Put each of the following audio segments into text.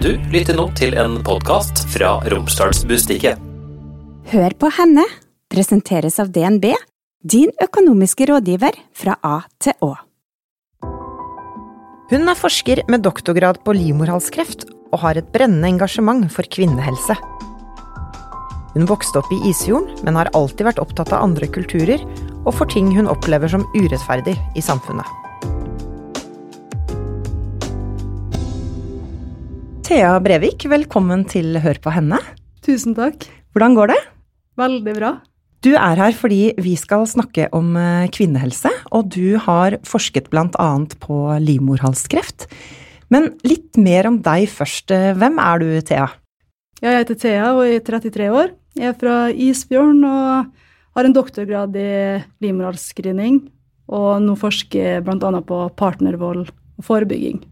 Du lytter nå til en podkast fra Romsdalsbustiket. Hør på henne presenteres av DNB, din økonomiske rådgiver fra A til Å. Hun er forsker med doktorgrad på livmorhalskreft og har et brennende engasjement for kvinnehelse. Hun vokste opp i Isfjorden, men har alltid vært opptatt av andre kulturer og for ting hun opplever som urettferdig i samfunnet. Thea Brevik, velkommen til Hør på henne. Tusen takk. Hvordan går det? Veldig bra. Du er her fordi vi skal snakke om eh, kvinnehelse, og du har forsket bl.a. på livmorhalskreft. Men litt mer om deg først. Hvem er du, Thea? Jeg heter Thea og er 33 år. Jeg er fra Isfjorden og har en doktorgrad i livmorhalsscreening. Og nå forsker bl.a. på partnervold og forebygging.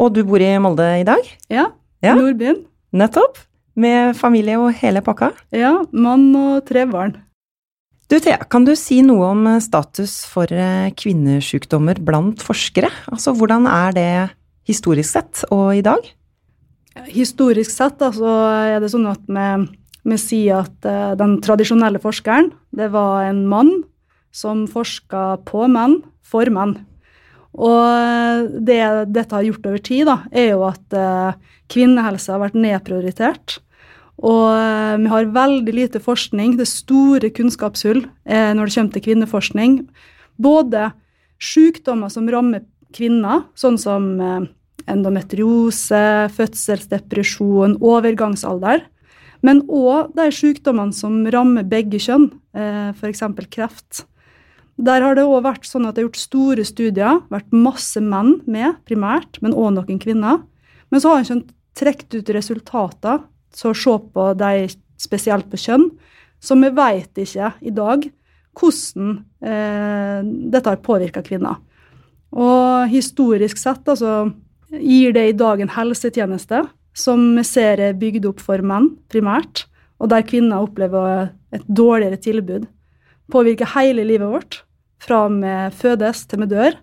Og du bor i Molde i dag? Ja. Ja. Nordbyen. Nettopp. Med familie og hele pakka? Ja. Mann og tre barn. Du Thea, kan du si noe om status for kvinnesjukdommer blant forskere? Altså hvordan er det historisk sett og i dag? Historisk sett altså, er det sånn at vi, vi sier at uh, den tradisjonelle forskeren, det var en mann som forska på menn for menn. Og det dette har gjort over tid, da, er jo at eh, kvinnehelse har vært nedprioritert. Og eh, vi har veldig lite forskning. Det er store kunnskapshull eh, når det kommer til kvinneforskning. Både sykdommer som rammer kvinner, sånn som endometriose, fødselsdepresjon, overgangsalder. Men òg de sykdommene som rammer begge kjønn, f.eks. kreft. Der har det òg vært sånn at det er gjort store studier, vært masse menn med primært, men òg noen kvinner. Men så har en ikke trukket ut resultater, så se på de spesielt på kjønn, så vi vet ikke i dag hvordan eh, dette har påvirka kvinner. Og historisk sett altså, gir det i dag en helsetjeneste som vi ser er bygd opp for menn primært, og der kvinner opplever et dårligere tilbud. Påvirker hele livet vårt fra vi fødes til vi dør.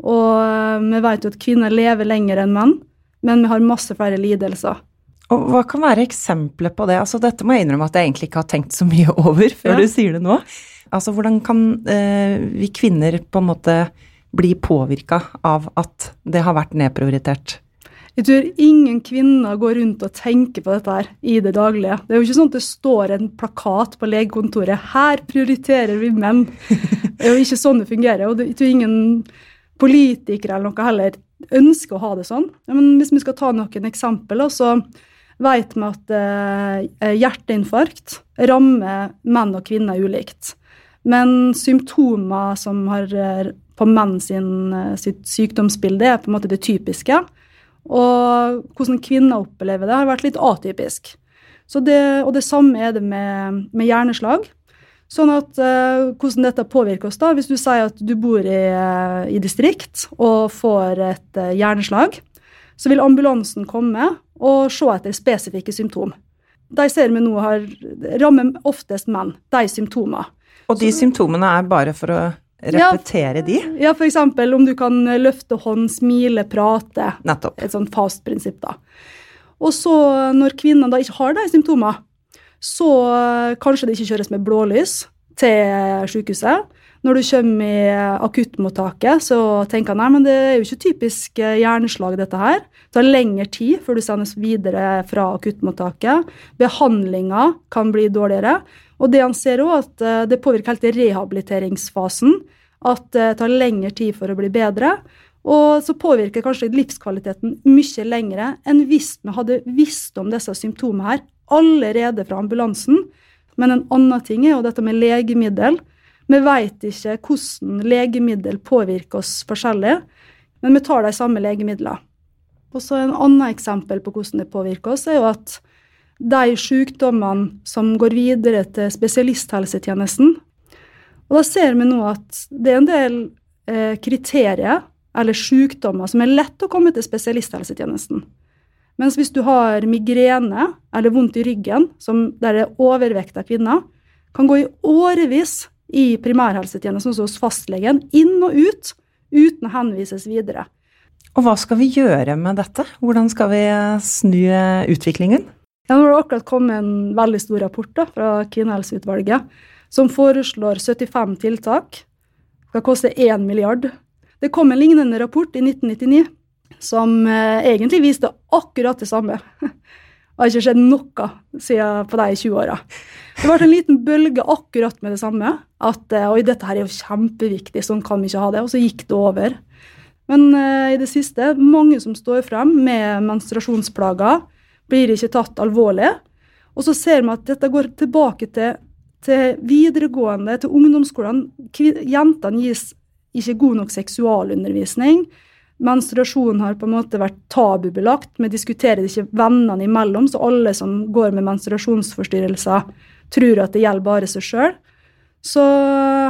Og vi vet jo at kvinner lever lenger enn menn, men vi har masse flere lidelser. Og hva kan være eksempler på det? Altså, dette må jeg innrømme at jeg egentlig ikke har tenkt så mye over før Ja. du sier det nå. Altså, hvordan kan eh, vi kvinner på en måte bli påvirka av at det har vært nedprioritert? Jeg tror ingen kvinner går rundt og tenker på dette her i det daglige. Det er jo ikke sånn at det står en plakat på legekontoret 'Her prioriterer vi menn'. Det er jo ikke sånn det fungerer. Og jeg tror ingen politikere eller noe heller ønsker å ha det sånn. Men hvis vi skal ta noen eksempler, så vet vi at eh, hjerteinfarkt rammer menn og kvinner ulikt. Men symptomer som har eh, på menn sin, eh, sitt sykdomsbilde, er på en måte det typiske. Og hvordan kvinner opplever det, har vært litt atypisk. Så det, og det samme er det med, med hjerneslag. Sånn at uh, Hvordan dette påvirker oss, da, hvis du sier at du bor i, eh, i distrikt og får et uh, hjerneslag, så vil ambulansen komme og se etter spesifikke symptom. De ser vi nå har, rammer oftest menn, de symptomene. Og de symptomene er bare for å repetere de? Ja, f.eks. om du kan løfte hånd, smile, prate. Nettopp. Et sånt fast prinsipp, da. Og så, når kvinnene da ikke har de symptomene, så eh, kanskje det ikke kjøres med blålys til sykehuset. Når du kommer i akuttmottaket, så tenker han nei, men det er jo ikke typisk eh, hjerneslag, dette her. Det tar lengre tid før du sendes videre fra akuttmottaket. Behandlinga kan bli dårligere. Og det han ser òg, at eh, det påvirker helt rehabiliteringsfasen. At det tar lengre tid for å bli bedre. Og så påvirker kanskje livskvaliteten mye lengre enn hvis vi hadde visst om disse symptomene her allerede fra ambulansen. Men en annen ting er jo dette med legemiddel. Vi vet ikke hvordan legemiddel påvirker oss forskjellig, men vi tar de samme legemidlene. Og så En annen eksempel på hvordan det påvirker oss, er jo at de sykdommene som går videre til spesialisthelsetjenesten Og Da ser vi nå at det er en del eh, kriterier eller sykdommer som er lett å komme til spesialisthelsetjenesten. Mens hvis du har migrene eller vondt i ryggen, som der det er overvekt av kvinner, kan gå i årevis i primærhelsetjenesten hos fastlegen, inn og ut, uten å henvises videre. Og hva skal vi gjøre med dette? Hvordan skal vi snu utviklingen? Ja, nå har det akkurat kommet en veldig stor rapport da, fra Kvinnehelseutvalget som foreslår 75 tiltak. Det skal koste 1 milliard. Det kom en lignende rapport i 1999 som eh, egentlig viste akkurat det samme. Det har ikke skjedd noe siden på de 20 åra. Det ble en liten bølge akkurat med det samme. At eh, oi, dette her er jo kjempeviktig, sånn kan vi ikke ha det. Og så gikk det over. Men uh, i det siste, mange som står frem med menstruasjonsplager, blir ikke tatt alvorlig. Og så ser vi at dette går tilbake til, til videregående, til ungdomsskolen. Jentene gis ikke god nok seksualundervisning. Menstruasjon har på en måte vært tabubelagt. Vi diskuterer det ikke vennene imellom, så alle som går med menstruasjonsforstyrrelser, tror at det gjelder bare seg sjøl. Så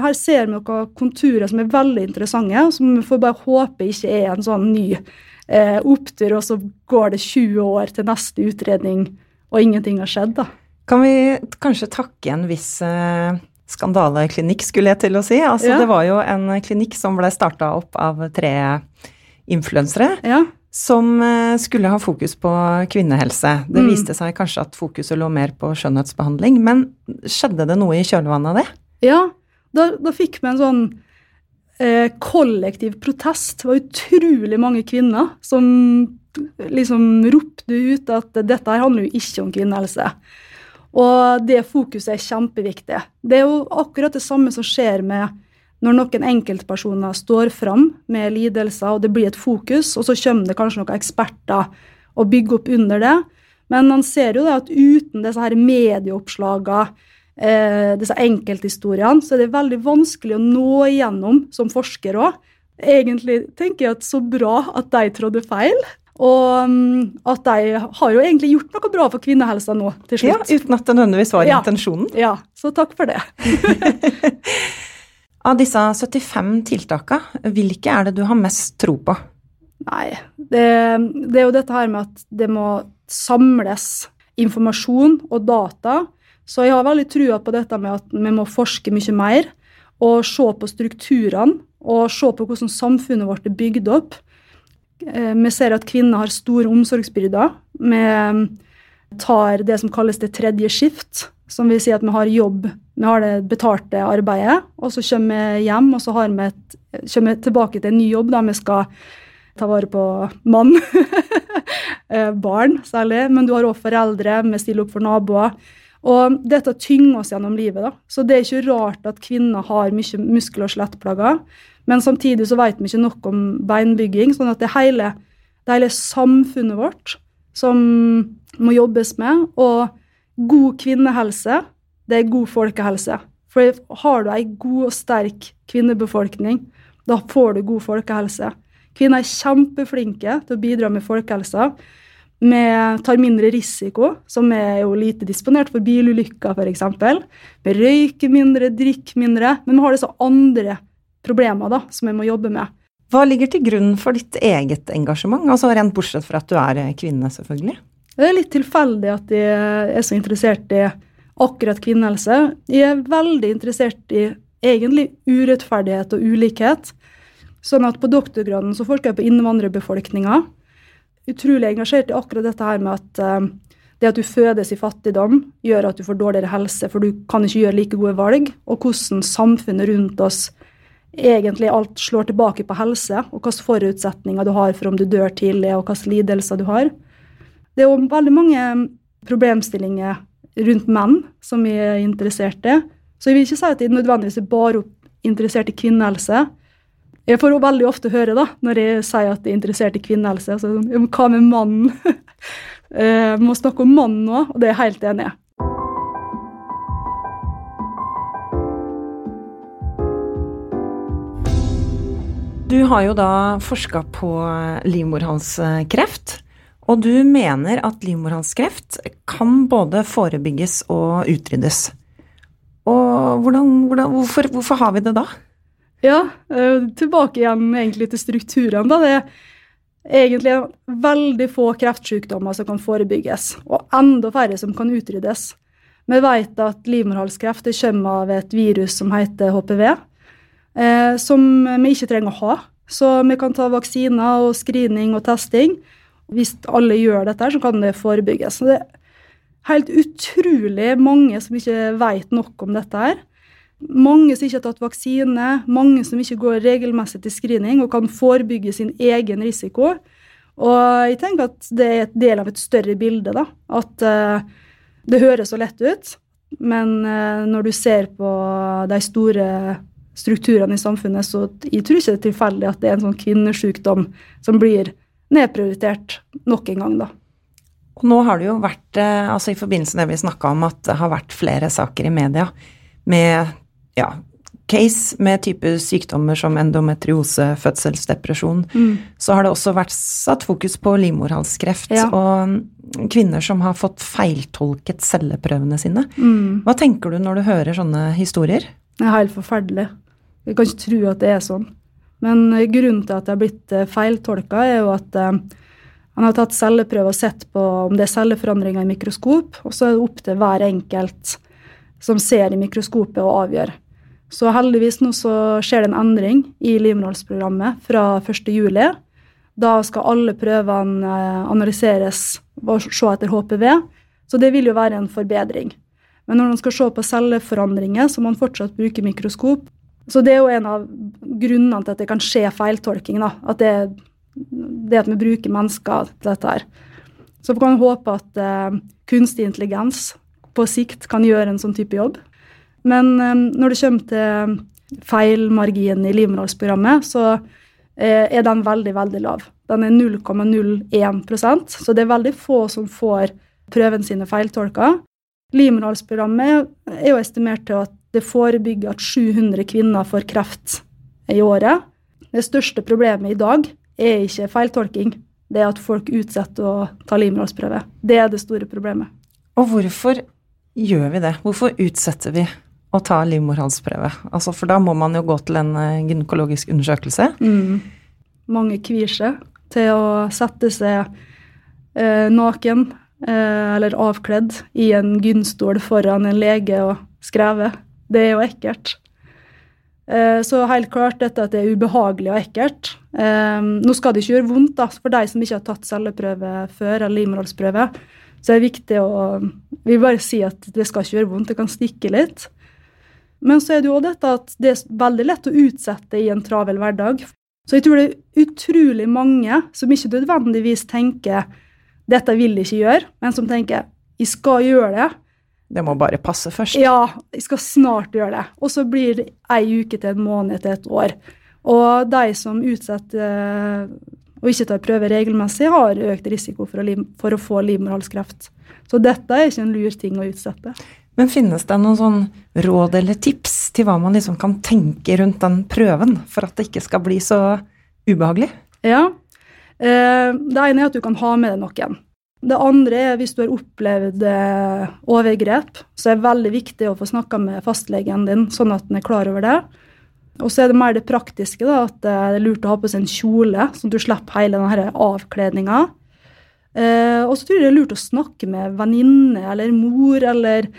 her ser vi noen konturer som er veldig interessante, og som vi får bare håpe ikke er en sånn ny eh, opptur, og så går det 20 år til neste utredning, og ingenting har skjedd, da. Kan vi kanskje takke en viss eh, skandaleklinikk, skulle jeg til å si. Altså, ja. Det var jo en klinikk som ble starta opp av tre influensere. Ja. Som eh, skulle ha fokus på kvinnehelse. Det mm. viste seg kanskje at fokuset lå mer på skjønnhetsbehandling. Men skjedde det noe i kjølvannet av det? Ja, da, da fikk vi en sånn eh, kollektiv protest. Det var utrolig mange kvinner som liksom ropte ut at dette her handler jo ikke om kvinnehelse. Og det fokuset er kjempeviktig. Det er jo akkurat det samme som skjer med når noen enkeltpersoner står fram med lidelser, og det blir et fokus, og så kommer det kanskje noen eksperter og bygger opp under det. Men man ser jo det at uten disse her medieoppslagene, eh, disse enkelthistoriene, så er det veldig vanskelig å nå igjennom som forsker òg. Egentlig tenker jeg at så bra at de trådde feil. Og um, at de har jo egentlig gjort noe bra for kvinnehelsa nå, til slutt. Ja, Uten at det nødvendigvis var ja. intensjonen. Ja, så takk for det. Av disse 75 tiltaka, hvilke er det du har mest tro på? Nei, det, det er jo dette her med at det må samles informasjon og data så jeg har veldig trua på dette med at vi må forske mye mer og se på strukturene og se på hvordan samfunnet vårt er bygd opp. Eh, vi ser at kvinner har store omsorgsbyrder. Vi tar det som kalles det tredje skift, som vil si at vi har jobb, vi har det betalte arbeidet, og så kommer vi hjem og så vi et, kommer vi tilbake til en ny jobb der vi skal ta vare på mann. Eh, barn særlig, men du har òg foreldre, vi stiller opp for naboer. Og dette tynger oss gjennom livet. da. Så det er ikke rart at kvinner har mye muskel- og skjelettplager. Men samtidig så vet vi ikke nok om beinbygging, sånn at det hele, det hele samfunnet vårt som må jobbes med. Og god kvinnehelse, det er god folkehelse. For har du ei god og sterk kvinnebefolkning, da får du god folkehelse. Kvinner er kjempeflinke til å bidra med folkehelsa. Vi tar mindre risiko, som er jo lite disponert for bilulykker f.eks. Vi røyker mindre, drikker mindre, men vi har disse andre problemer da, som vi må jobbe med. Hva ligger til grunn for ditt eget engasjement, altså rent bortsett fra at du er kvinne, selvfølgelig? Det er litt tilfeldig at jeg er så interessert i akkurat kvinnehelse. Jeg er veldig interessert i egentlig urettferdighet og ulikhet. Sånn at på doktorgraden så forsker jeg på innvandrerbefolkninga utrolig engasjert i akkurat dette her med at uh, det at du fødes i fattigdom, gjør at du får dårligere helse, for du kan ikke gjøre like gode valg. Og hvordan samfunnet rundt oss egentlig alt slår tilbake på helse, og hvilke forutsetninger du har for om du dør tidlig, og hvilke lidelser du har. Det er jo veldig mange problemstillinger rundt menn som vi er interessert i. Så jeg vil ikke si at jeg nødvendigvis er bare interessert i kvinnehelse, jeg får jo veldig ofte høre da, når jeg sier at jeg er interessert i kvinnehelse. Altså, hva med mannen? Vi eh, må snakke om mannen nå, og det er jeg helt enig i. Du har jo da forska på livmorhalskreft. Og du mener at livmorhalskreft kan både forebygges og utryddes. Og hvordan, hvordan, hvorfor, hvorfor har vi det da? Ja, eh, tilbake igjen egentlig til strukturene. da, Det er egentlig veldig få kreftsykdommer som kan forebygges, og enda færre som kan utryddes. Vi vet at livmorhalskreft kommer av et virus som heter HPV, eh, som vi ikke trenger å ha. Så vi kan ta vaksiner og screening og testing. Hvis alle gjør dette, så kan det forebygges. Så det er helt utrolig mange som ikke vet nok om dette her. Mange som ikke har tatt vaksine, mange som ikke går regelmessig til screening og kan forebygge sin egen risiko. Og jeg tenker at det er et del av et større bilde. da, At uh, det høres så lett ut, men uh, når du ser på de store strukturene i samfunnet, så jeg tror ikke det er tilfeldig at det er en sånn kvinnesykdom som blir nedprioritert nok en gang, da. Og nå har det jo vært, eh, altså i forbindelse med det vi snakka om, at det har vært flere saker i media med ja, case med type sykdommer som endometriose, fødselsdepresjon, mm. så har det også vært satt fokus på livmorhalskreft ja. og kvinner som har fått feiltolket celleprøvene sine. Mm. Hva tenker du når du hører sånne historier? Det er helt forferdelig. Jeg kan ikke tro at det er sånn. Men grunnen til at det har blitt eh, feiltolka, er jo at eh, han har tatt celleprøver og sett på om det er celleforandringer i mikroskop, og så er det opp til hver enkelt som ser i mikroskopet, å avgjøre. Så heldigvis nå så skjer det en endring i livmorhalsprogrammet fra 1.7. Da skal alle prøvene eh, analyseres og se etter HPV, så det vil jo være en forbedring. Men når man skal se på celleforandringer, så må man fortsatt bruke mikroskop. Så det er jo en av grunnene til at det kan skje feiltolking. da, At det, det at vi bruker mennesker til dette her. Så vi kan håpe at uh, kunstig intelligens på sikt kan gjøre en sånn type jobb. Men um, når det kommer til feilmarginen i livmorhalsprogrammet, så uh, er den veldig, veldig lav. Den er 0,01% så det er veldig få som får prøven sine feiltolka. Livmorhalsprogrammet er jo estimert til at det forebygger at 700 kvinner får kreft i året. Det største problemet i dag er ikke feiltolking, det er at folk utsetter å ta livmorhalsprøve. Det er det store problemet. Og hvorfor gjør vi det? Hvorfor utsetter vi å ta livmorhalsprøve? Altså, for da må man jo gå til en eh, gynekologisk undersøkelse. Mm. Mange kvier seg til å sette seg eh, naken eh, eller avkledd i en gynstol foran en lege og skreve. Det er jo ekkelt. Eh, så helt klart dette at det er ubehagelig og ekkelt. Eh, nå skal det ikke gjøre vondt da, for de som ikke har tatt celleprøve før, eller livmorhalsprøve. Så det er viktig å Vi vil bare si at det skal ikke gjøre vondt, det kan stikke litt. Men så er det jo dette at det er veldig lett å utsette i en travel hverdag. Så jeg tror det er utrolig mange som ikke nødvendigvis tenker 'dette vil jeg ikke gjøre', men som tenker 'jeg skal gjøre det'. Det må bare passe først. Ja, jeg skal snart gjøre det. Og så blir det ei uke til en måned til et år. Og de som utsetter og ikke tar prøver regelmessig, har økt risiko for å, for å få livmorhalskreft. Så dette er ikke en lur ting å utsette. Men finnes det noen sånn råd eller tips til hva man liksom kan tenke rundt den prøven, for at det ikke skal bli så ubehagelig? Ja. Eh, det ene er at du kan ha med deg noen. Det andre er hvis du har opplevd eh, overgrep, så er det veldig viktig å få snakka med fastlegen din, sånn at den er klar over det. Og så er det mer det praktiske, da, at det er lurt å ha på seg en kjole, sånn at du slipper hele denne avkledninga. Eh, og så tror jeg det er lurt å snakke med venninne eller mor eller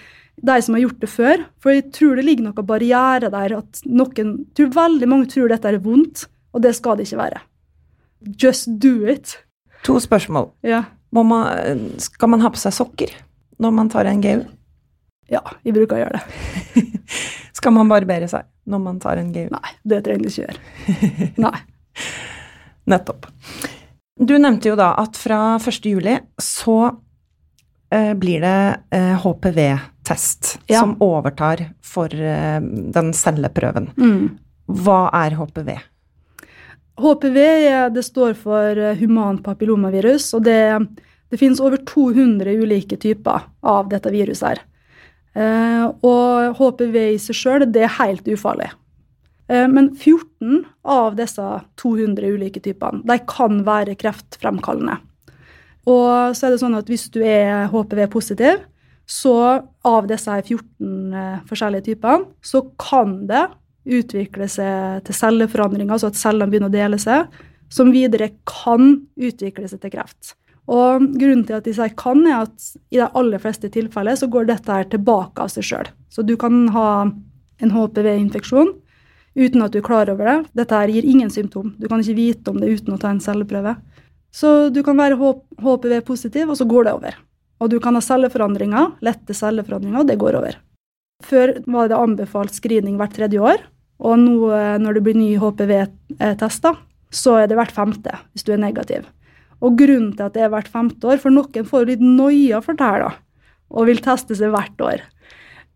de som har gjort det før. For jeg tror det ligger noen barriere der. at noen, tror Veldig mange tror dette er vondt, og det skal det ikke være. Just do it. To spørsmål. Ja. Man, skal man ha på seg sokker når man tar en GU? Ja, vi bruker å gjøre det. skal man barbere seg når man tar en GU? Nei, det trenger du ikke gjøre. Nei. Nettopp. Du nevnte jo da at fra 1. juli så eh, blir det eh, HPV-test ja. som overtar for eh, den celleprøven. Mm. Hva er HPV? HPV det står for human papillomavirus, og det, det finnes over 200 ulike typer av dette viruset. her. Eh, og HPV i seg sjøl er helt ufarlig. Eh, men 14 av disse 200 ulike typene de kan være kreftfremkallende. Og så er det sånn at hvis du er HPV-positiv, så av disse 14 forskjellige typene, så kan det utvikle seg til celleforandringer, altså at cellene begynner å dele seg, som videre kan utvikle seg til kreft. Og Grunnen til at de sier kan, er at i de aller fleste tilfeller så går dette her tilbake av seg sjøl. Så du kan ha en HPV-infeksjon uten at du er klar over det. Dette her gir ingen symptom. Du kan ikke vite om det uten å ta en celleprøve. Så du kan være HPV-positiv, og så går det over. Og du kan ha celleforandringer, lette celleforandringer, og det går over. Før var det anbefalt screening hvert tredje år, og nå eh, når det blir ny HPV-tester, så er det hvert femte hvis du er negativ. Og grunnen til at det er hvert femte år, for noen får litt noia for det her, da, og vil teste seg hvert år.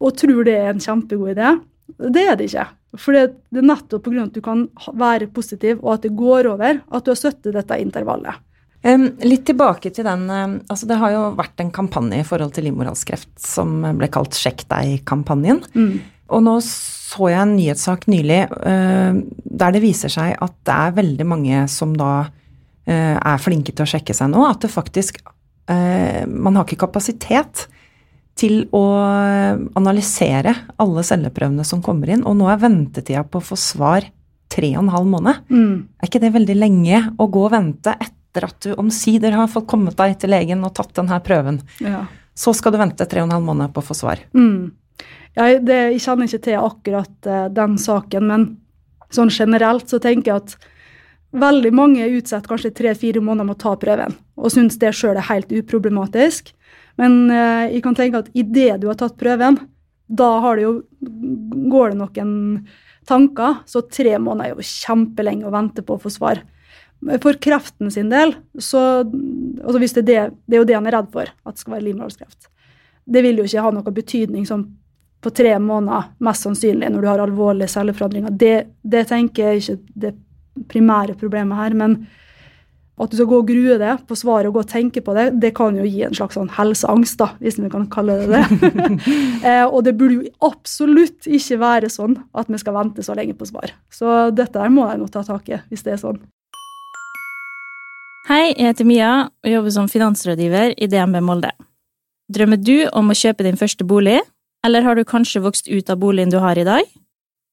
Og tror det er en kjempegod idé. Det er det ikke. For det er nettopp pga. at du kan være positiv, og at det går over, at du har støttet dette intervallet. Litt tilbake til den altså Det har jo vært en kampanje i forhold til livmorhalskreft som ble kalt Sjekk deg-kampanjen. Mm. Og nå så jeg en nyhetssak nylig uh, der det viser seg at det er veldig mange som da uh, er flinke til å sjekke seg nå. At det faktisk uh, Man har ikke kapasitet til å analysere alle celleprøvene som kommer inn. Og nå er ventetida på å få svar tre og en halv måned. Mm. Er ikke det veldig lenge å gå og vente etter at du omsider har fått kommet deg til legen og tatt denne prøven? Ja. Så skal du vente tre og en halv måned på å få svar. Mm. Jeg, det, jeg kjenner ikke til akkurat uh, den saken, men sånn generelt så tenker jeg at veldig mange utsetter kanskje tre-fire måneder med å ta prøven, og syns det sjøl er helt uproblematisk. Men uh, jeg kan tenke at idet du har tatt prøven, da det jo, går det noen tanker. Så tre måneder er jo kjempelenge å vente på å få svar. For kreften sin del, så altså hvis det, er det, det er jo det han er redd for, at det skal være livmorhalskreft. Det vil jo ikke ha noen betydning sånn på tre måneder, mest sannsynlig, når du har alvorlige celleforandringer. Det, det tenker jeg ikke det primære problemet her. men at du skal gå og grue deg på svaret og gå og tenke på det, det kan jo gi en slags sånn helseangst, da, hvis vi kan kalle det det. eh, og det burde jo absolutt ikke være sånn at vi skal vente så lenge på svar. Så dette må jeg nå ta tak i, hvis det er sånn. Hei, jeg heter Mia og jobber som finansrådgiver i DNB Molde. Drømmer du om å kjøpe din første bolig, eller har du kanskje vokst ut av boligen du har i dag?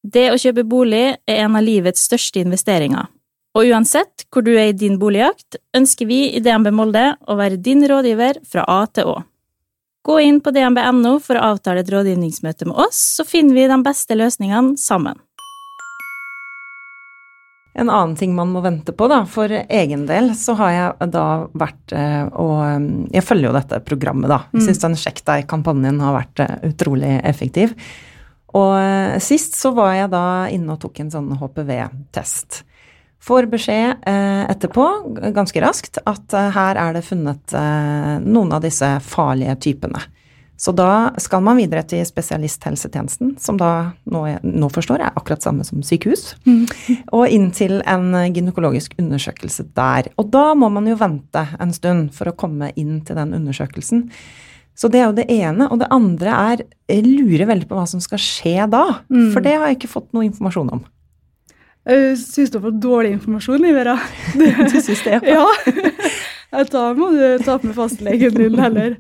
Det å kjøpe bolig er en av livets største investeringer. Og uansett hvor du er i din boligjakt, ønsker vi i DNB Molde å være din rådgiver fra A til Å. Gå inn på dnb.no for å avtale et rådgivningsmøte med oss, så finner vi de beste løsningene sammen. En annen ting man må vente på, da, for egen del, så har jeg da vært eh, og eh, Jeg følger jo dette programmet, da. Jeg mm. syns den Sjekk deg-kampanjen har vært eh, utrolig effektiv. Og sist så var jeg da inne og tok en sånn HPV-test. Får beskjed etterpå, ganske raskt, at her er det funnet noen av disse farlige typene. Så da skal man videre til spesialisthelsetjenesten, som da nå, nå forstår er akkurat samme som sykehus, mm. og inn til en gynekologisk undersøkelse der. Og da må man jo vente en stund for å komme inn til den undersøkelsen. Så det er jo det ene. Og det andre er jeg lurer veldig på hva som skal skje da. Mm. For det har jeg ikke fått noe informasjon om. Jeg syns du har fått dårlig informasjon, Ivera. Du syns det? Ja. Da må du ta opp med fastlegen din heller.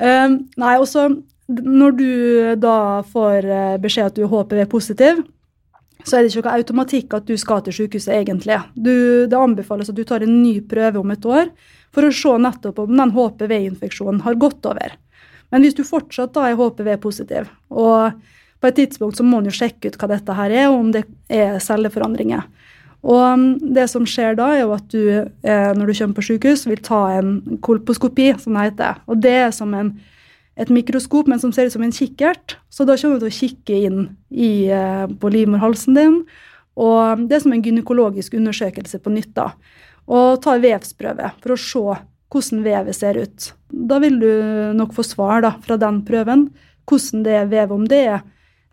Um, nei, også når du da får eh, beskjed at du er HPV-positiv, så er det ikke noe automatikk at du skal til sykehuset egentlig. Du, det anbefales at du tar en ny prøve om et år for å se nettopp om den HPV-infeksjonen har gått over. Men hvis du fortsatt da er HPV-positiv, og på et tidspunkt så må en jo sjekke ut hva dette her er, og om det er celleforandringer. Og um, det som skjer da, er jo at du eh, når du kommer på sykehus, vil ta en kolposkopi, som det heter. Og det er som en, et mikroskop, men som ser ut som en kikkert. Så da kommer du til å kikke inn i, eh, på livmorhalsen din. Og det er som en gynekologisk undersøkelse på nytt. da. Og ta vevsprøve for å se hvordan vevet ser ut. Da vil du nok få svar da, fra den prøven hvordan det er vev, om det er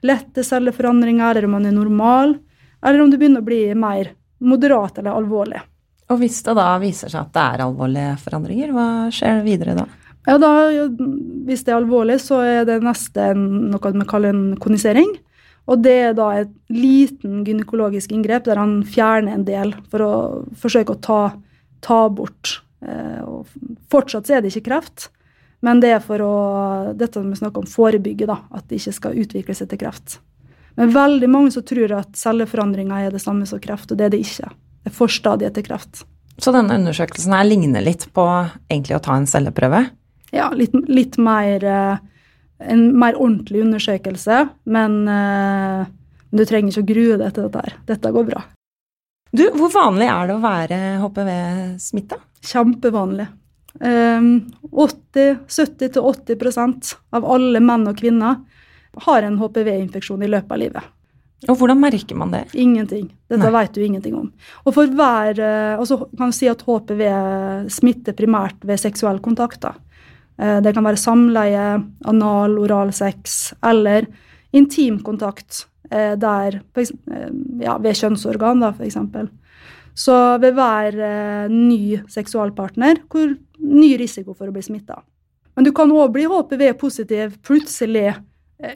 lette celleforandringer, eller om man er normal, eller om du begynner å bli mer moderat eller alvorlig. Og hvis det da viser seg at det er alvorlige forandringer, hva skjer videre da? Ja, da, Hvis det er alvorlig, så er det neste noe vi kaller en konisering. Og det er da et liten gynekologisk inngrep der han fjerner en del for å forsøke å ta, ta bort. Eh, og fortsatt så er det ikke kreft, men det er for å dette vi snakker om forebygge, da, at det ikke skal utvikle seg til kreft. Men veldig mange som tror at celleforandringer er det samme som kreft, og det er det ikke. Det er forstadiet til kreft. Så denne undersøkelsen her ligner litt på egentlig å ta en celleprøve? Ja, litt, litt mer eh, En mer ordentlig undersøkelse, men uh, Men du trenger ikke å grue deg til dette her. Dette går bra. Du, hvor vanlig er det å være HPV-smitta? Kjempevanlig. Um, 70-80% av alle menn og kvinner har en HPV-infeksjon i løpet av livet. Og hvordan merker man det? Ingenting. Dette Nei. vet du ingenting om. Og for hver, eh, og så kan vi si at HPV smitter primært ved seksuell kontakt. da. Eh, Det kan være samleie, anal, oral sex eller intimkontakt kontakt der, eh, ja, ved kjønnsorgan, da, f.eks. Så ved hver eh, ny seksualpartner hvor ny risiko for å bli smitta. Men du kan òg bli HPV-positiv plutselig eh,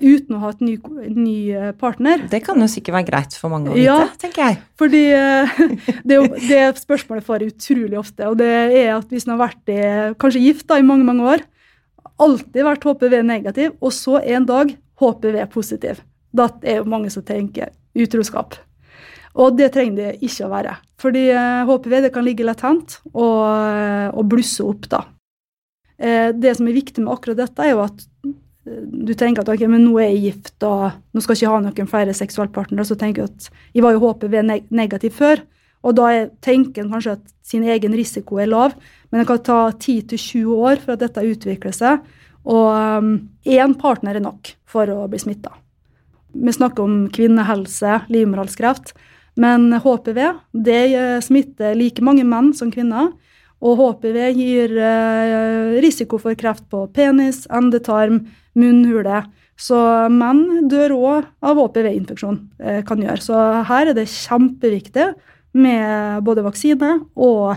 uten å ha et ny, ny eh, partner. Det kan jo sikkert være greit for mange å vite, Ja. tenker jeg. Fordi eh, det, det spørsmålet får jeg utrolig ofte, og det er at hvis en har vært i, kanskje gift da, i mange mange år, alltid vært HPV negativ, og så en dag HPV positiv. Da er jo mange som tenker utroskap. Og det trenger det ikke å være. Fordi eh, HPV det kan ligge latent og, eh, og blusse opp. da. Eh, Det som er viktig med akkurat dette, er jo at eh, du tenker at ok, men nå er jeg gift og nå skal jeg ikke ha noen flere seksualpartnere. Så tenker jeg at jeg var jo HPV negativ før. Og da er, tenker en kanskje at sin egen risiko er lav, men det kan ta 10-20 år for at dette utvikler seg. Og um, én partner er nok for å bli smitta. Vi snakker om kvinnehelse, livmorhalskreft. Men HPV det eh, smitter like mange menn som kvinner. Og HPV gir eh, risiko for kreft på penis, endetarm, munnhule. Så menn dør òg av HPV-infeksjon, eh, kan gjøre. Så her er det kjempeviktig med både vaksine og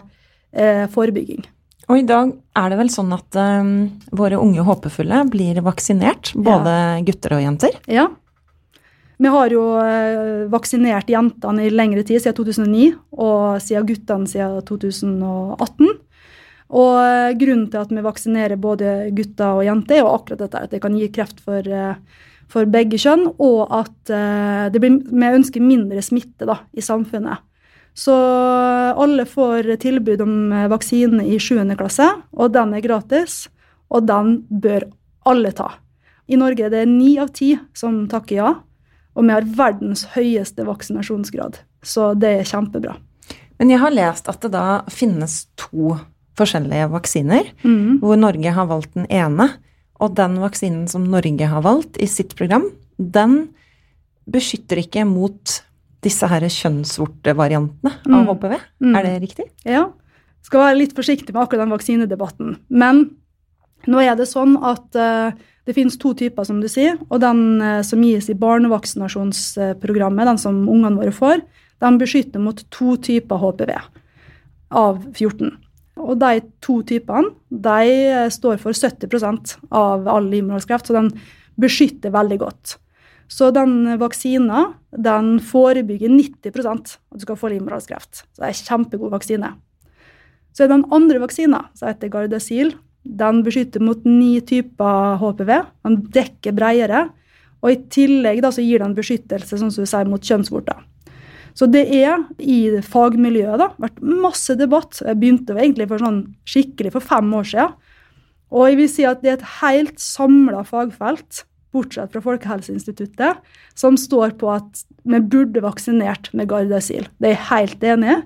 eh, forebygging. Og i dag er det vel sånn at eh, våre unge håpefulle blir vaksinert, både gutter og jenter. Ja. Vi har jo eh, vaksinert jentene i lengre tid, siden 2009, og siden guttene siden 2018. Og eh, grunnen til at vi vaksinerer både gutter og jenter, er jo akkurat dette at det kan gi kreft for, eh, for begge kjønn, og at eh, blir, vi ønsker mindre smitte da, i samfunnet. Så alle får tilbud om vaksine i 7. klasse, og den er gratis. Og den bør alle ta. I Norge er det ni av ti som takker ja, og vi har verdens høyeste vaksinasjonsgrad. Så det er kjempebra. Men jeg har lest at det da finnes to forskjellige vaksiner, Mm. hvor Norge har valgt den ene. Og den vaksinen som Norge har valgt i sitt program, den beskytter ikke mot disse her kjønnsvortevariantene av Mm. HPV. Mm. Er det riktig? Ja. Skal være litt forsiktig med akkurat den vaksinedebatten. Men nå er det sånn at uh, det finnes to typer, som du sier. Og den uh, som gis i barnevaksinasjonsprogrammet, den som ungene våre får, den beskytter mot to typer HPV av 14. Og de to typene de eh, står for 70% av all livmorhalskreft, så den beskytter veldig godt. Så den vaksina den forebygger 90% at du skal få livmorhalskreft. Så det er en kjempegod vaksine. Så er den andre vaksina, som heter Gardasil, den beskytter mot ni typer HPV. Den dekker bredere. Og i tillegg da, gir den beskyttelse sånn som du sier, mot kjønnsvorter. Så det er i fagmiljøet da, vært masse debatt. Jeg begynte egentlig for sånn skikkelig for fem år siden. Og jeg vil si at det er et helt samla fagfelt, bortsett fra Folkehelseinstituttet, som står på at vi burde vaksinert med Gardasil. Det er jeg helt enig i.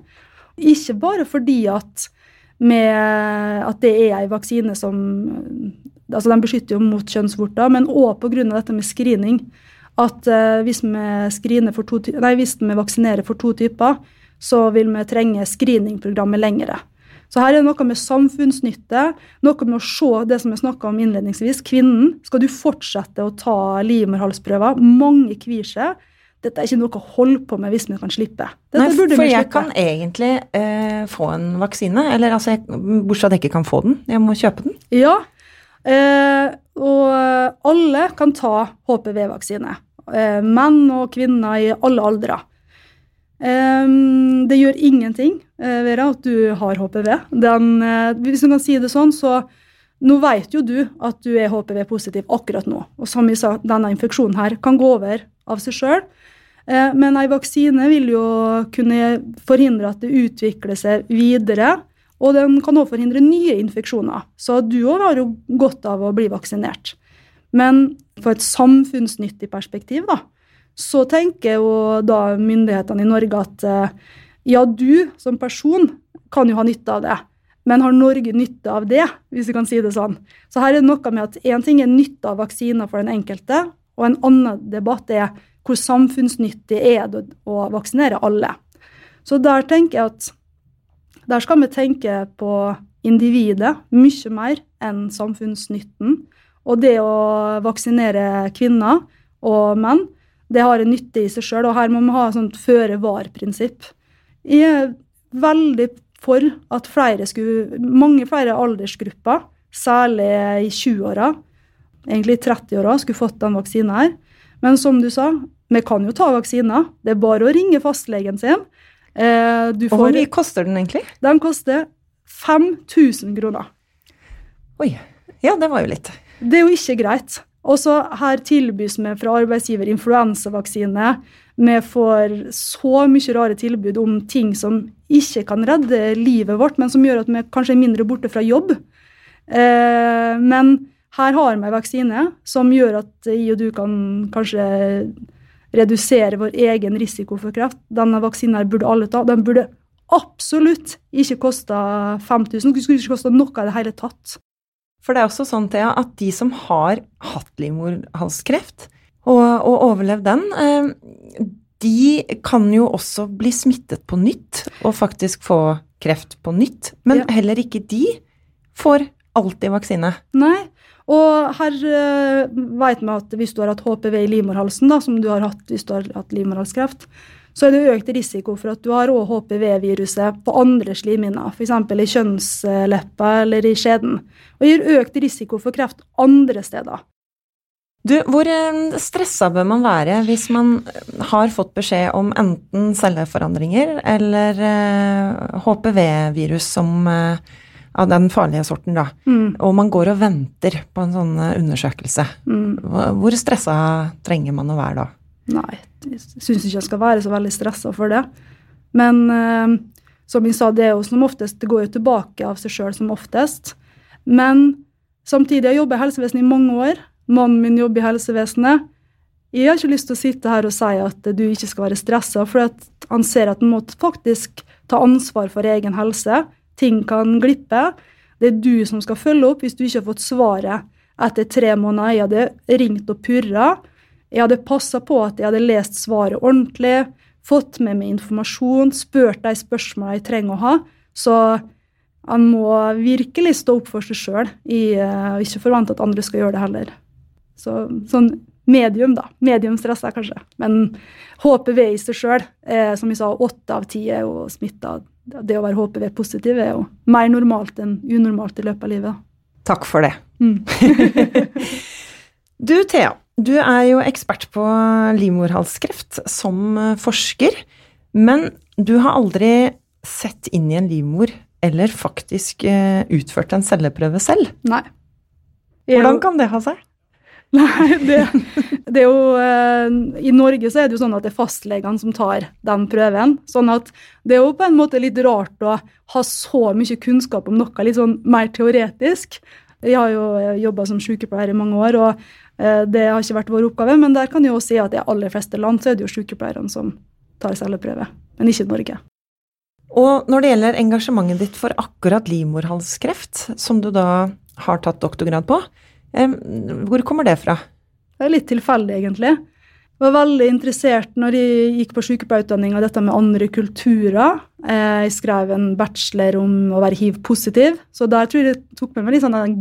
Ikke bare fordi at, at det er en vaksine som altså Den beskytter jo mot kjønnsvorter, men òg pga. dette med screening. At eh, hvis, vi for to, nei, hvis vi vaksinerer for to typer, så vil vi trenge screeningprogrammet lengre. Så her er det noe med samfunnsnytte, noe med å se det som jeg snakka om innledningsvis. Kvinnen. Skal du fortsette å ta livmorhalsprøver? Mange kvir seg. Dette er ikke noe å holde på med hvis vi kan slippe. Dette Nei, for vi jeg kan egentlig eh, få en vaksine, eller altså, jeg, bortsett fra at jeg ikke kan få den. Jeg må kjøpe den. Ja, og alle kan ta HPV-vaksine. Eh, menn og kvinner i alle aldre. Eh, det gjør ingenting, eh, Vera, at du har HPV. Den, eh, hvis du kan si det sånn, så nå vet jo du at du er HPV-positiv akkurat nå. Og som vi sa, denne infeksjonen her kan gå over av seg sjøl. Eh, Men ei vaksine vil jo kunne forhindre at det utvikler seg videre. Og den kan også forhindre nye infeksjoner. Så du òg har jo godt av å bli vaksinert. Men for et samfunnsnyttig perspektiv, da, så tenker jo da myndighetene i Norge at eh, ja, du som person kan jo ha nytte av det. Men har Norge nytte av det, hvis vi kan si det sånn? Så her er det noe med at én ting er nytte av vaksiner for den enkelte, og en annen debatt er hvor samfunnsnyttig er det å vaksinere alle. Så der tenker jeg at der skal vi tenke på individet mye mer enn samfunnsnytten. Og det å vaksinere kvinner og menn, det har en nytte i seg sjøl. Og her må vi ha et sånt føre-var-prinsipp. Jeg er veldig for at flere skulle, mange flere aldersgrupper, særlig i 20-åra, egentlig i 30-åra, skulle fått den vaksinen her. Men som du sa, vi kan jo ta vaksiner. Det er bare å ringe fastlegen sin. Eh, får, hvor mye koster den egentlig? Den koster 5000 kroner. Oi. Ja, det var jo litt. Det er jo ikke greit. Og så her tilbys vi fra arbeidsgiver influensavaksine. Vi får så mye rare tilbud om ting som ikke kan redde livet vårt, men som gjør at vi kanskje er mindre borte fra jobb. Eh, men her har vi en vaksine som gjør at jeg og du kan kanskje redusere vår egen risiko for kreft. Denne vaksinen burde alle ta. Den burde absolutt ikke kosta 5000. Den skulle ikke kosta noe i det hele tatt. For det er også sånn, Thea, at de som har hatt livmorhalskreft og, og overlevd den, eh, de kan jo også bli smittet på nytt og faktisk få kreft på nytt. Men ja. heller ikke de får alltid vaksine. Nei, og her uh, vet vi at hvis du har hatt HPV i livmorhalsen, da, som du har hatt hvis du har hatt livmorhalskreft, så er det økt risiko for at du har òg HPV-viruset på andre slimhinner, f.eks. i kjønnsleppa eller i skjeden, og gir økt risiko for kreft andre steder. Du, hvor eh, stressa bør man være hvis man har fått beskjed om enten celleforandringer eller HPV-virus som som av den farlige sorten, da. Mm. Og man går og venter på en sånn eh, undersøkelse. Mm. Hvor stressa trenger man å være da? Nei, jeg syns ikke jeg skal være så veldig stressa for det. Men eh, som jeg sa, det er jo som oftest, det går jo tilbake av seg sjøl som oftest. Men samtidig, jeg jobber i helsevesenet i mange år. Mannen min jobber i helsevesenet. Jeg har ikke lyst til å sitte her og si at du ikke skal være stressa, for han ser at han må faktisk ta ansvar for egen helse ting kan glippe. Det er du som skal følge opp hvis du ikke har fått svaret etter tre måneder. Jeg hadde ringt og purra. Jeg hadde passa på at jeg hadde lest svaret ordentlig, fått med meg informasjon, spurt de spørsmåla jeg trenger å ha. Så han må virkelig stå opp for seg sjøl, og ikke forvente at andre skal gjøre det heller. Så, sånn medium, da. Medium stressa, kanskje. Men HPV i seg sjøl, som vi sa, åtte av ti er jo smitta det å være HPV-positiv er jo mer normalt enn unormalt i løpet av livet. Takk for det. Mm. du Thea, du er jo ekspert på livmorhalskreft som forsker, men du har aldri sett inn i en livmor eller faktisk eh, utført en celleprøve selv. Nei. Hvordan kan det ha seg? Nei, det, det, er jo eh, I Norge så er det jo sånn at det er fastlegene som tar den prøven. sånn at det er jo på en måte litt rart å ha så mye kunnskap om noe litt sånn mer teoretisk. Jeg har jo eh, jobba som sykepleier i mange år, og eh, det har ikke vært vår oppgave. Men der kan jeg jo si at i aller fleste land så er det jo sykepleierne som tar celleprøve, men ikke Norge. Og når det gjelder engasjementet ditt for akkurat livmorhalskreft, som du da har tatt doktorgrad på, hvor kommer det fra? Det er litt tilfeldig, egentlig. Jeg var veldig interessert når jeg gikk på sykepleierutdanning av dette med andre kulturer. Eh, jeg skrev en bachelor om å være hiv-positiv, så der tror jeg det tok med meg litt sånn den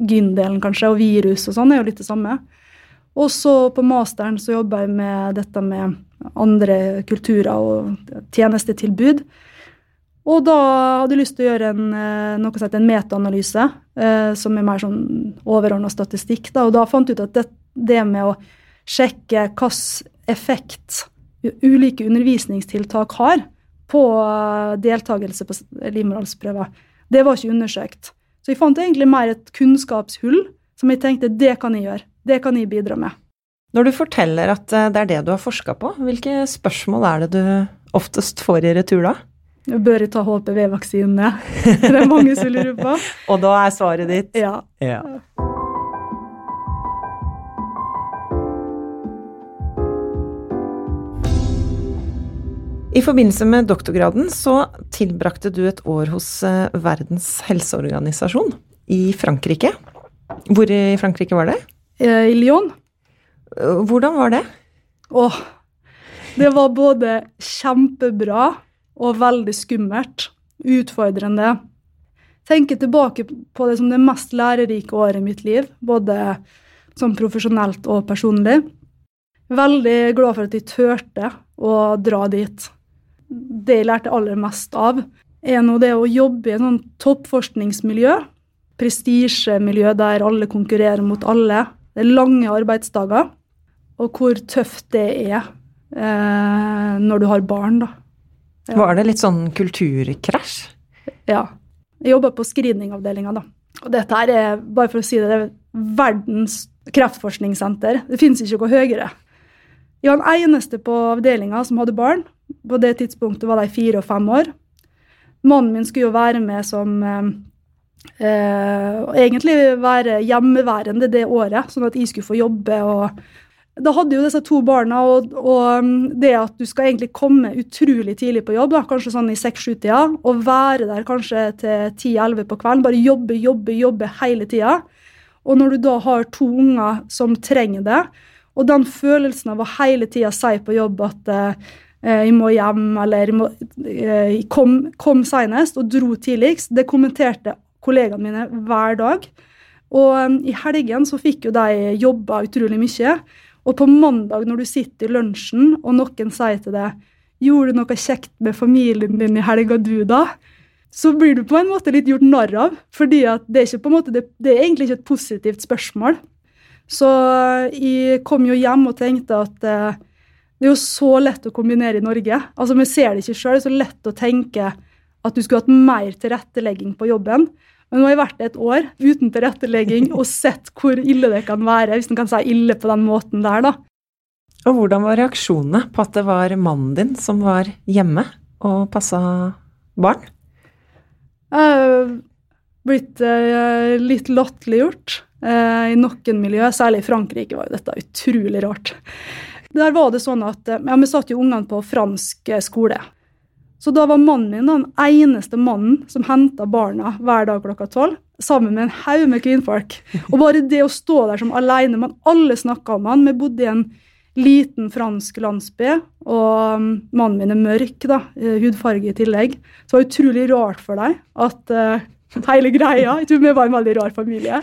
gyn-delen, kanskje, og virus og sånn er jo litt det samme. Og så på masteren så jobba jeg med dette med andre kulturer og tjenestetilbud. Og da hadde jeg lyst til å gjøre en, eh, noe som en metaanalyse, eh, som er mer sånn overordna statistikk. Da. Og da fant jeg ut at det, det med å sjekke hvilken effekt ulike undervisningstiltak har på eh, deltakelse på livmorhalsprøver, det var ikke undersøkt. Så jeg fant egentlig mer et kunnskapshull som jeg tenkte det kan jeg gjøre. Det kan jeg bidra med. Når du forteller at det er det du har forska på, hvilke spørsmål er det du oftest får i retur da? Bør jeg ta HPV-vaksine? Det er mange som lurer på. Og da er svaret ditt? Ja. ja. I forbindelse med doktorgraden så tilbrakte du et år hos eh, Verdens helseorganisasjon i Frankrike. Hvor i Frankrike var det? Eh, I Lyon. Eh, Hvordan var det? Åh, det var både kjempebra og veldig skummelt. Utfordrende. Tenker tilbake på det som det mest lærerike året i mitt liv, både som profesjonelt og personlig. Veldig glad for at jeg turte å dra dit. Det jeg lærte aller mest av, er nå det å jobbe i et sånn toppforskningsmiljø. Prestisjemiljø der alle konkurrerer mot alle. Det er lange arbeidsdager. Og hvor tøft det er eh, når du har barn, da. Ja. Var det litt sånn kulturkrasj? Ja. Jeg jobber på screeningavdelinga, da. Og dette her er, bare for å si det, det er verdens kreftforskningssenter. Det finnes ikke noe høyere. Jeg var den eneste på avdelinga som hadde barn. På det tidspunktet var de fire og fem år. Mannen min skulle jo være med som eh, eh, Egentlig være hjemmeværende det året, sånn at jeg skulle få jobbe. og da hadde jo disse to barna, og, og, det at du skal egentlig komme utrolig tidlig på jobb, da, kanskje sånn i seks-sju-tida, og være der kanskje til ti-elleve på kvelden, bare jobbe, jobbe, jobbe hele tida. Og når du da har to unger som trenger det, og den følelsen av å hele tida si på jobb at eh, jeg må hjem, eller jeg må, eh, kom, kom senest og dro tidligst, det kommenterte kollegaene mine hver dag. Og um, i helgen så fikk jo de jobba utrolig mye. Og på mandag når du sitter i lunsjen, og noen sier til deg 'Gjorde du noe kjekt med familien din i helga, du, da?' Så blir du på en måte litt gjort narr av. fordi det er, det, det er egentlig ikke et positivt spørsmål. Så jeg kom jo hjem og tenkte at eh, det er jo så lett å kombinere i Norge. Altså, Vi ser det ikke sjøl. Det er så lett å tenke at du skulle hatt mer tilrettelegging på jobben. Men nå har jeg vært et år uten tilrettelegging og sett hvor ille det kan være, hvis en kan si ille på den måten der, da. Og hvordan var reaksjonene på at det var mannen din som var hjemme og passa barn? Er blitt eh, litt latterliggjort eh, i noen miljø, særlig i Frankrike var jo dette utrolig rart. Der var det sånn at ja, Vi satt jo ungene på fransk skole. Så da var mannen min den eneste mannen som henta barna hver dag klokka tolv. Sammen med en haug med kvinnfolk. Og bare det å stå der som alene men Alle snakka om han. Vi bodde i en liten fransk landsby, og um, mannen min er mørk, da, eh, hudfarge i tillegg. Så det var utrolig rart for deg at uh, hele greia Jeg tror vi var en veldig rar familie.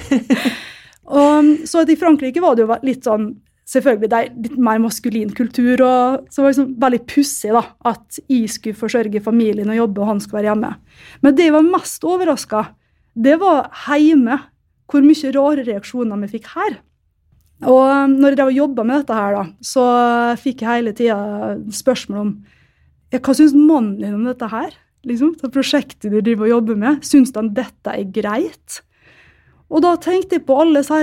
og, um, så i Frankrike var det jo litt sånn selvfølgelig det er litt mer maskulin kultur. og Så var det liksom veldig pussig da, at jeg skulle forsørge familien og jobbe, og han skulle være hjemme. Men det jeg var mest overraska, det var hjemme. Hvor mye rare reaksjoner vi fikk her. Og når jeg jobba med dette, her da, så fikk jeg hele tida spørsmål om hva syns mannen din om dette her? Liksom, det prosjektet du driver og jobber med. Syns han dette er greit? Og da tenkte jeg på alle disse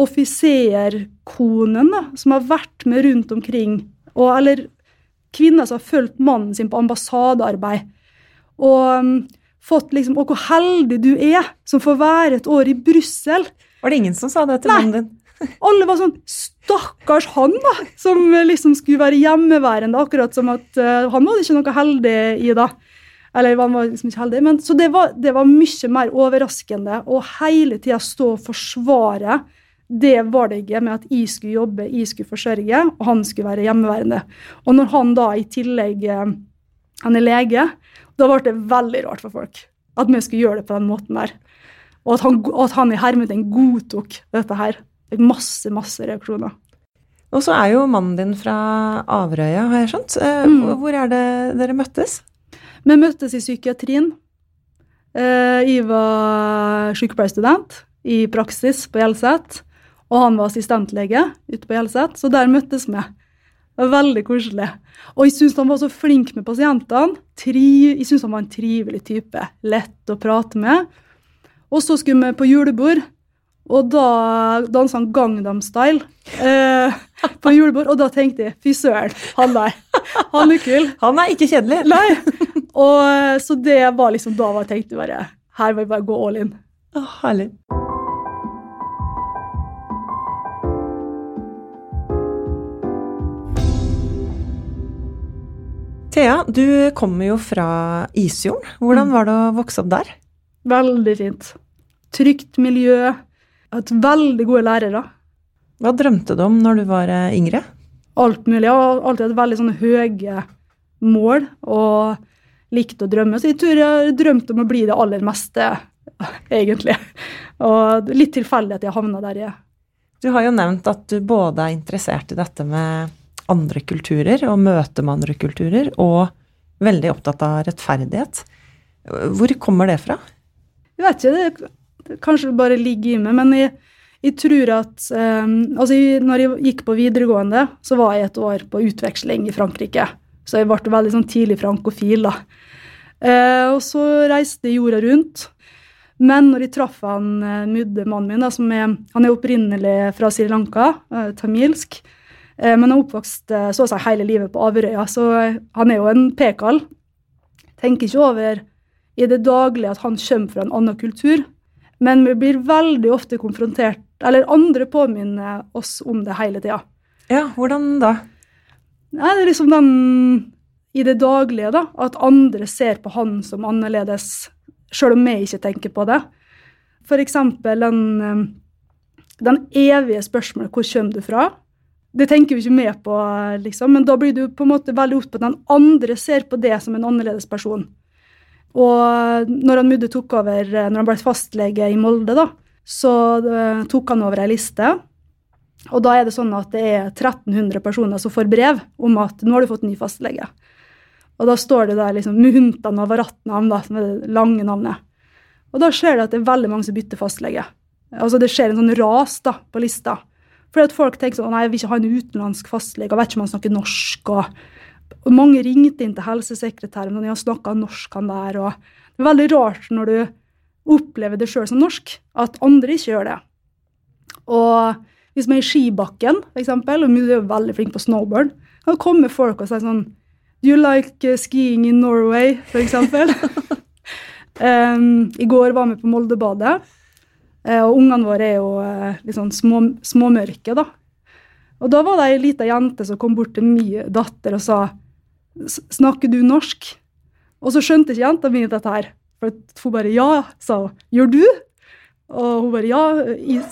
offiserkonene som har vært med rundt omkring, og, eller kvinner som har fulgt mannen sin på ambassadearbeid. Og um, fått liksom Og hvor heldig du er som får være et år i Brussel. Var det ingen som sa det til mannen din? Alle var sånn Stakkars han, da! Som liksom skulle være hjemmeværende, akkurat som at uh, han var ikke noe heldig i, da. Eller han var liksom ikke heldig. Men, så det var, det var mye mer overraskende å hele tida stå og forsvare det ikke med at jeg skulle jobbe, jeg skulle forsørge, og han skulle være hjemmeværende. Og når han da i tillegg eh, han er lege, da ble det veldig rart for folk at vi skulle gjøre det på den måten der. Og at han, at han i hermetegn godtok dette her. Fikk masse, masse reaksjoner. Og så er jo mannen din fra Averøya, har jeg skjønt. Eh, Mm. Hvor er det dere møttes? Vi møttes i psykiatrien. Eh, Jeg var sykepleierstudent i praksis på Hjelset, og han var assistentlege ute på Hjelset, så der møttes vi. Det var veldig koselig. Og jeg syns han var så flink med pasientene. Tri jeg syns han var en trivelig type. Lett å prate med. Og så skulle vi på julebord, og da dansa han Gangnam Style eh, på julebord. Og da tenkte jeg fy søren, han der. Han er kul. Han er ikke kjedelig. Nei. Og så det var liksom da jeg tenkte bare Her må jeg bare gå all in. Å, herlig. Thea, du kommer jo fra Isfjorden. Hvordan var det å vokse opp der? Veldig fint. Trygt miljø. Hatt veldig gode lærere. Hva drømte du om når du var eh, yngre? Alt mulig. Jeg har alltid hatt veldig sånne høye mål og likte å drømme. Så jeg tror jeg drømte om å bli det aller meste, egentlig. Og litt tilfeldig at jeg havna der jeg er. Du har jo nevnt at du både er interessert i dette med andre kulturer og møte med andre kulturer, og veldig opptatt av rettferdighet. Hvor kommer det fra? Jeg vet ikke, det, kanskje bare ligger i meg, men jeg, jeg tror at um, Altså, jeg, når jeg gikk på videregående, så var jeg et år på utveksling i Frankrike. Så jeg ble veldig sånn tidlig frankofil, da. Uh, og så reiste jeg jorda rundt. Men når jeg traff han uh, Mudde, mannen min, da, er, han er opprinnelig fra Sri Lanka, uh, tamilsk, men han er oppvokst uh, så å si hele livet på Averøya, så han er jo en pekal. Tenker ikke over i det daglige at han kommer fra en annen kultur, men vi blir veldig ofte konfrontert, eller andre påminner oss om det hele tida. Ja, hvordan da? Nei, det er liksom den i det daglige, da. At andre ser på han som annerledes, sjøl om vi ikke tenker på det. For eksempel den, eh, den evige spørsmålet 'hvor kommer du fra?' Det tenker vi ikke med på, liksom, men da blir du på en måte veldig opptatt på at den andre ser på det som en annerledes person. Og når han Mudde tok over, eh, når han ble fastlege i Molde, da, så uh, tok han over ei liste. Og da er det sånn at det er 1300 personer som får brev om at nå har du fått ny fastlege. Og da står det der liksom Muhunta Navaratnam, da, som er det lange navnet. Og da skjer det at det er veldig mange som bytter fastlege. Altså Det skjer en sånn ras da, på lista. Fordi at folk tenker sånn nei, jeg vil ikke ha en utenlandsk fastlege, og vet ikke om han snakker norsk. og og mange ringte inn til helsesekretæren og de har snakka norsk, han der. og Det er veldig rart når du opplever det sjøl som norsk, at andre ikke gjør det. Og hvis man er i skibakken, for eksempel, og du er veldig flink på snowboard, da kommer folk og sier sånn Do you like uh, skiing in Norway, for eksempel? um, I går var vi på Moldebadet, og ungene våre er jo uh, litt sånn små, småmørke, da. Og da var det ei lita jente som kom bort til min datter og sa Snakker du norsk? Og så skjønte ikke jenta mi dette her. For hun bare ja, sa hun. Gjør du? Og hun bare ja,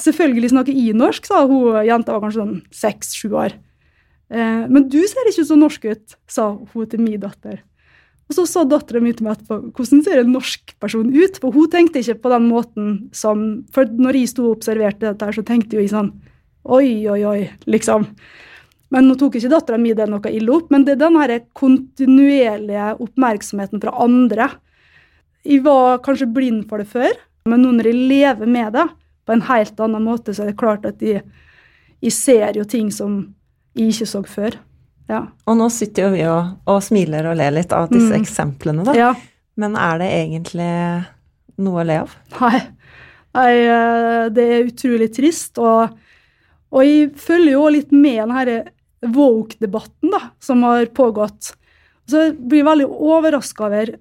selvfølgelig snakker jeg norsk, sa hun. Jenta var kanskje sånn seks-sju år. Eh, men du ser ikke så norsk ut, sa hun til min datter. Og så sa dattera mi til meg etterpå hvordan ser en norsk person ut? For hun tenkte ikke på den måten som For når jeg sto og observerte dette, her, så tenkte jeg sånn Oi, oi, oi, liksom. Men nå tok ikke dattera mi det noe ille opp, men det er den her kontinuerlige oppmerksomheten fra andre. Jeg var kanskje blind for det før, men nå når jeg lever med det på en helt annen måte, så er det klart at jeg, jeg ser jo ting som jeg ikke så før. Ja. Og nå sitter jo vi og, og smiler og ler litt av disse Mm. eksemplene, da. ja. Men er det egentlig noe å le av? Nei. Nei, eh, det er utrolig trist. Og, og jeg følger jo litt med denne woke-debatten da, som har pågått. Så jeg blir veldig overraska over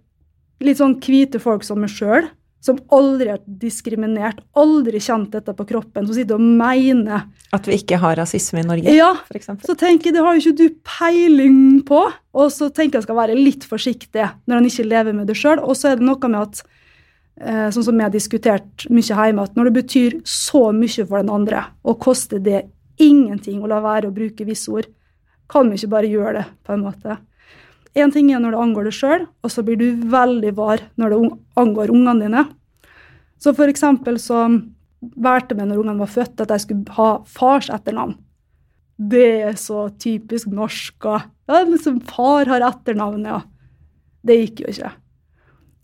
litt sånn hvite folk som meg sjøl, som aldri har diskriminert, aldri kjent dette på kroppen, som sitter og mener At vi ikke har rasisme i Norge, Ja, eksempel? så tenker jeg, det har jo ikke du peiling på. Og så tenker jeg jeg skal være litt forsiktig når han ikke lever med det sjøl. Og så er det noe med at, eh, sånn som vi har diskutert mye hjemme, at når det betyr så mye for den andre, og koster det ingenting å la være å bruke visse ord, kan vi ikke bare gjøre det, på en måte. Én ting er når det angår deg sjøl, og så blir du veldig var når det angår ungene dine. Så for eksempel så valgte vi når ungene var født, at jeg skulle ha fars etternavn. Det er så typisk norsk. Og, ja, liksom, far har etternavn, ja. Det gikk jo ikke.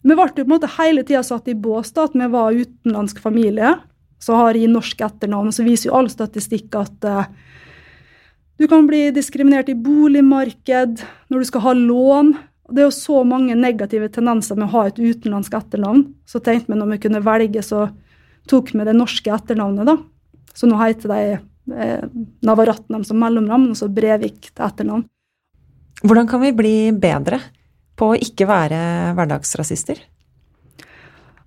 Vi ble jo på en måte hele tida satt i bås da, at vi var utenlandsk familie. Så har jeg norsk etternavn, så viser jo all statistikk at eh, du kan bli diskriminert i boligmarked, når du skal ha lån. Det er jo så mange negative tendenser med å ha et utenlandsk etternavn. Så tenkte vi når vi kunne velge, så tok vi det norske etternavnet, da. Så nå heter de eh, Navaratnam som mellomnavn, og så Brevik til etternavn. Hvordan kan vi bli bedre på å ikke være hverdagsrasister?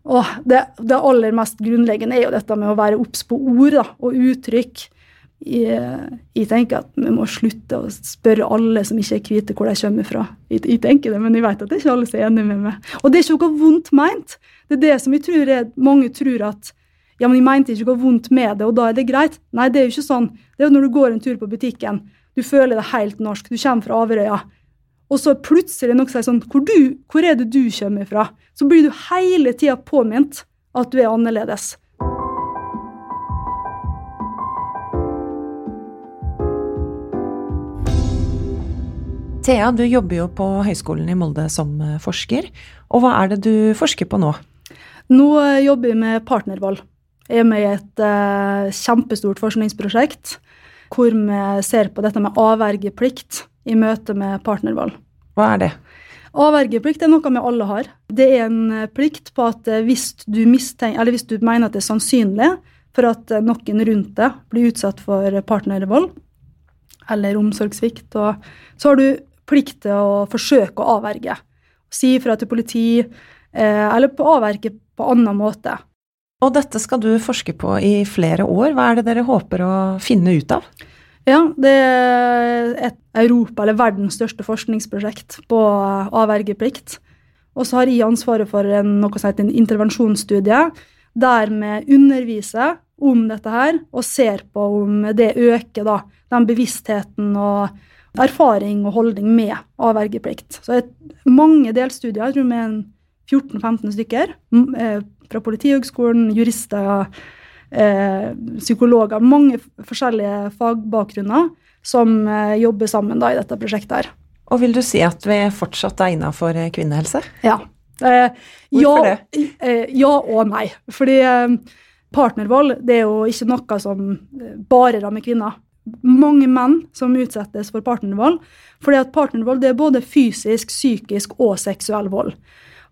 Åh, det, det aller mest grunnleggende er jo dette med å være obs på ord da, og uttrykk. Jeg, jeg, tenker at vi må slutte å spørre alle som ikke er hvite, hvor de kommer fra. Jeg, jeg, tenker det, Men jeg vet at det er ikke alle som er enig med meg. Og det er ikke noe vondt meint. Det er det som jeg tror er, mange tror at ja, men jeg mente ikke noe vondt med det, og da er det greit. Nei, det er jo ikke sånn. Det er jo når du går en tur på butikken, du føler deg helt norsk, du kommer fra Averøya, og så plutselig noen sier sånn hvor, du, hvor er det du kommer fra? Så blir du hele tida påminnet at du er annerledes. Thea, du jobber jo på Høgskolen i Molde som eh, forsker. Og hva er det du forsker på nå? Nå eh, jobber jeg med partnervalg. Jeg er med i et uh, kjempestort forskningsprosjekt hvor vi ser på dette med avvergeplikt i møte med partnervalg. Hva er det? Avvergeplikt er noe vi alle har. Det er en plikt på at hvis du, hvis du mener at det er sannsynlig for at noen rundt deg blir utsatt for partnervold eller omsorgssvikt, så har du plikt til å forsøke å avverge. Si ifra til politi, eh, eller på avverge på annen måte. Og dette skal du forske på i flere år. Hva er det dere håper å finne ut av? Ja, det er et Europa, eller verdens største forskningsprosjekt på avvergeplikt. Og så har jeg ansvaret for en, noe som heter en intervensjonsstudie, der vi underviser om dette her, og ser på om det øker da, den bevisstheten og erfaring og holdning med avvergeplikt. Så mange delstudier, jeg tror er 14-15 stykker, eh, fra Politihøgskolen, jurister, eh, psykologer, mange forskjellige fagbakgrunner som eh, jobber sammen da, i dette prosjektet. her. Og vil du si at vi fortsatt er innafor eh, kvinnehelse? Ja. Eh, Hvorfor ja, det? Eh, ja og nei. Fordi partnervold det er jo ikke noe som bare rammer kvinner mange menn som utsettes for partnervold. Fordi at partnervold det er både fysisk, psykisk og seksuell vold.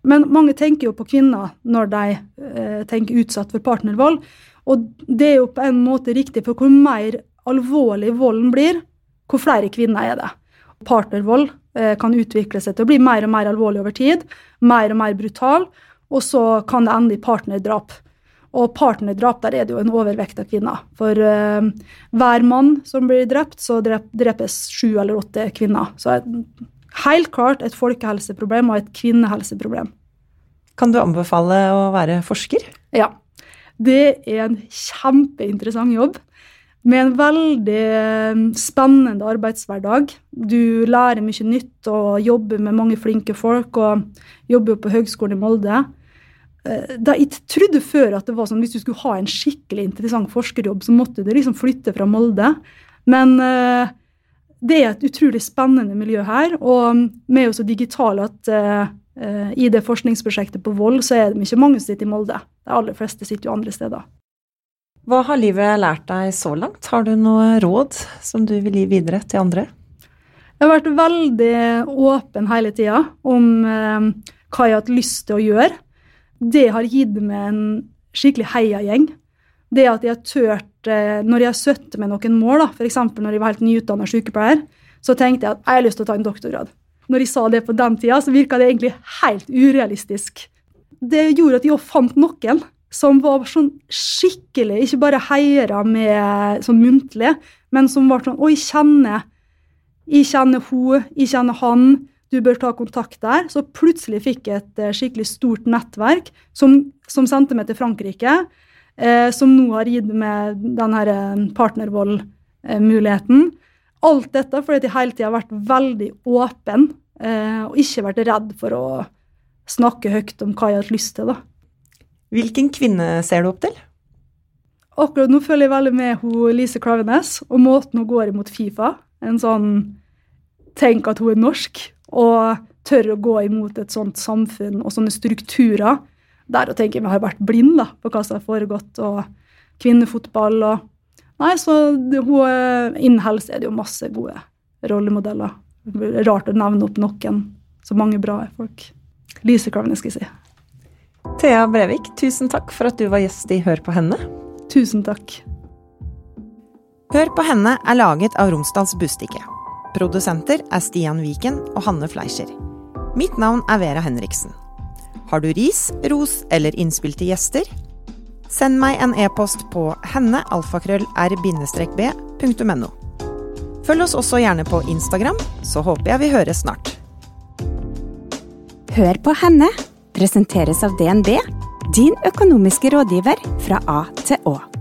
Men mange tenker jo på kvinner når de eh, tenker utsatt for partnervold. Og det er jo på en måte riktig, for hvor mer alvorlig volden blir, hvor flere kvinner er det. Partnervold eh, kan utvikle seg til å bli mer og mer alvorlig over tid, mer og mer brutal, og så kan det ende i partnerdrap. Og partnerdrap, der er det jo en overvekt av kvinner. For uh, hver mann som blir drept, så drepes sju eller åtte kvinner. Så et, helt klart et folkehelseproblem og et kvinnehelseproblem. Kan du anbefale å være forsker? Ja. Det er en kjempeinteressant jobb. Med en veldig eh, spennende arbeidshverdag. Du lærer mye nytt og jobber med mange flinke folk. Og jobber på Høgskolen i Molde. Eh, da jeg trodde før at det var sånn hvis du skulle ha en skikkelig interessant forskerjobb, så måtte du liksom flytte fra Molde. Men uh, det er et utrolig spennende miljø her. Og vi er jo så digitale at uh, uh, i det forskningsprosjektet på vold, så er det ikke mange som sitter i Molde. De aller fleste sitter jo andre steder. Hva har livet lært deg så langt? Har du noe råd som du vil gi videre til andre? Jeg har vært veldig åpen hele tida om hva jeg har hatt lyst til å gjøre det har gitt meg en skikkelig heiagjeng. Det at jeg har turt eh, Når jeg har søtt med noen mål, f.eks. når jeg var helt nyutdanna sykepleier, så tenkte jeg at jeg har lyst til å ta en doktorgrad. Når jeg sa det på den tida, så virka det egentlig helt urealistisk. Det gjorde at jeg fant noen som var sånn skikkelig, ikke bare heiere med sånn muntlig, men som var sånn Å, jeg kjenner Jeg kjenner hun, jeg kjenner han du bør ta kontakt der. Så plutselig fikk jeg et eh, skikkelig stort nettverk som, som sendte meg til Frankrike, eh, som nå har gitt meg denne eh, partnervoldmuligheten. Alt dette fordi jeg hele tida har vært veldig åpen eh, og ikke vært redd for å snakke høyt om hva jeg har hatt lyst til. da. Hvilken kvinne ser du opp til? Akkurat nå følger jeg veldig med hun Lise Klavenes og måten hun går imot Fifa. En sånn Tenk at hun er norsk, og tør å gå imot et sånt samfunn og sånne strukturer. Der og tenker vi har vært blinde på hva som har foregått, og kvinnefotball og Nei, så innen helse er det jo masse gode rollemodeller. Rart å nevne opp noen. Så mange bra folk. Lise Klavenes, skal jeg si. Thea Brevik, tusen takk for at du var gjest i Hør på henne. Tusen takk. Hør på henne er laget av Romsdals Bustikke. Produsenter er Stian Viken og Hanne Fleischer. Mitt navn er Vera Henriksen. Har du ris, ros eller innspill til gjester? Send meg en e-post på hennealfakrøll r-b Følg oss også gjerne på Instagram, så håper jeg vi høres snart. Hør på henne presenteres av DNB, din økonomiske rådgiver fra A til Å.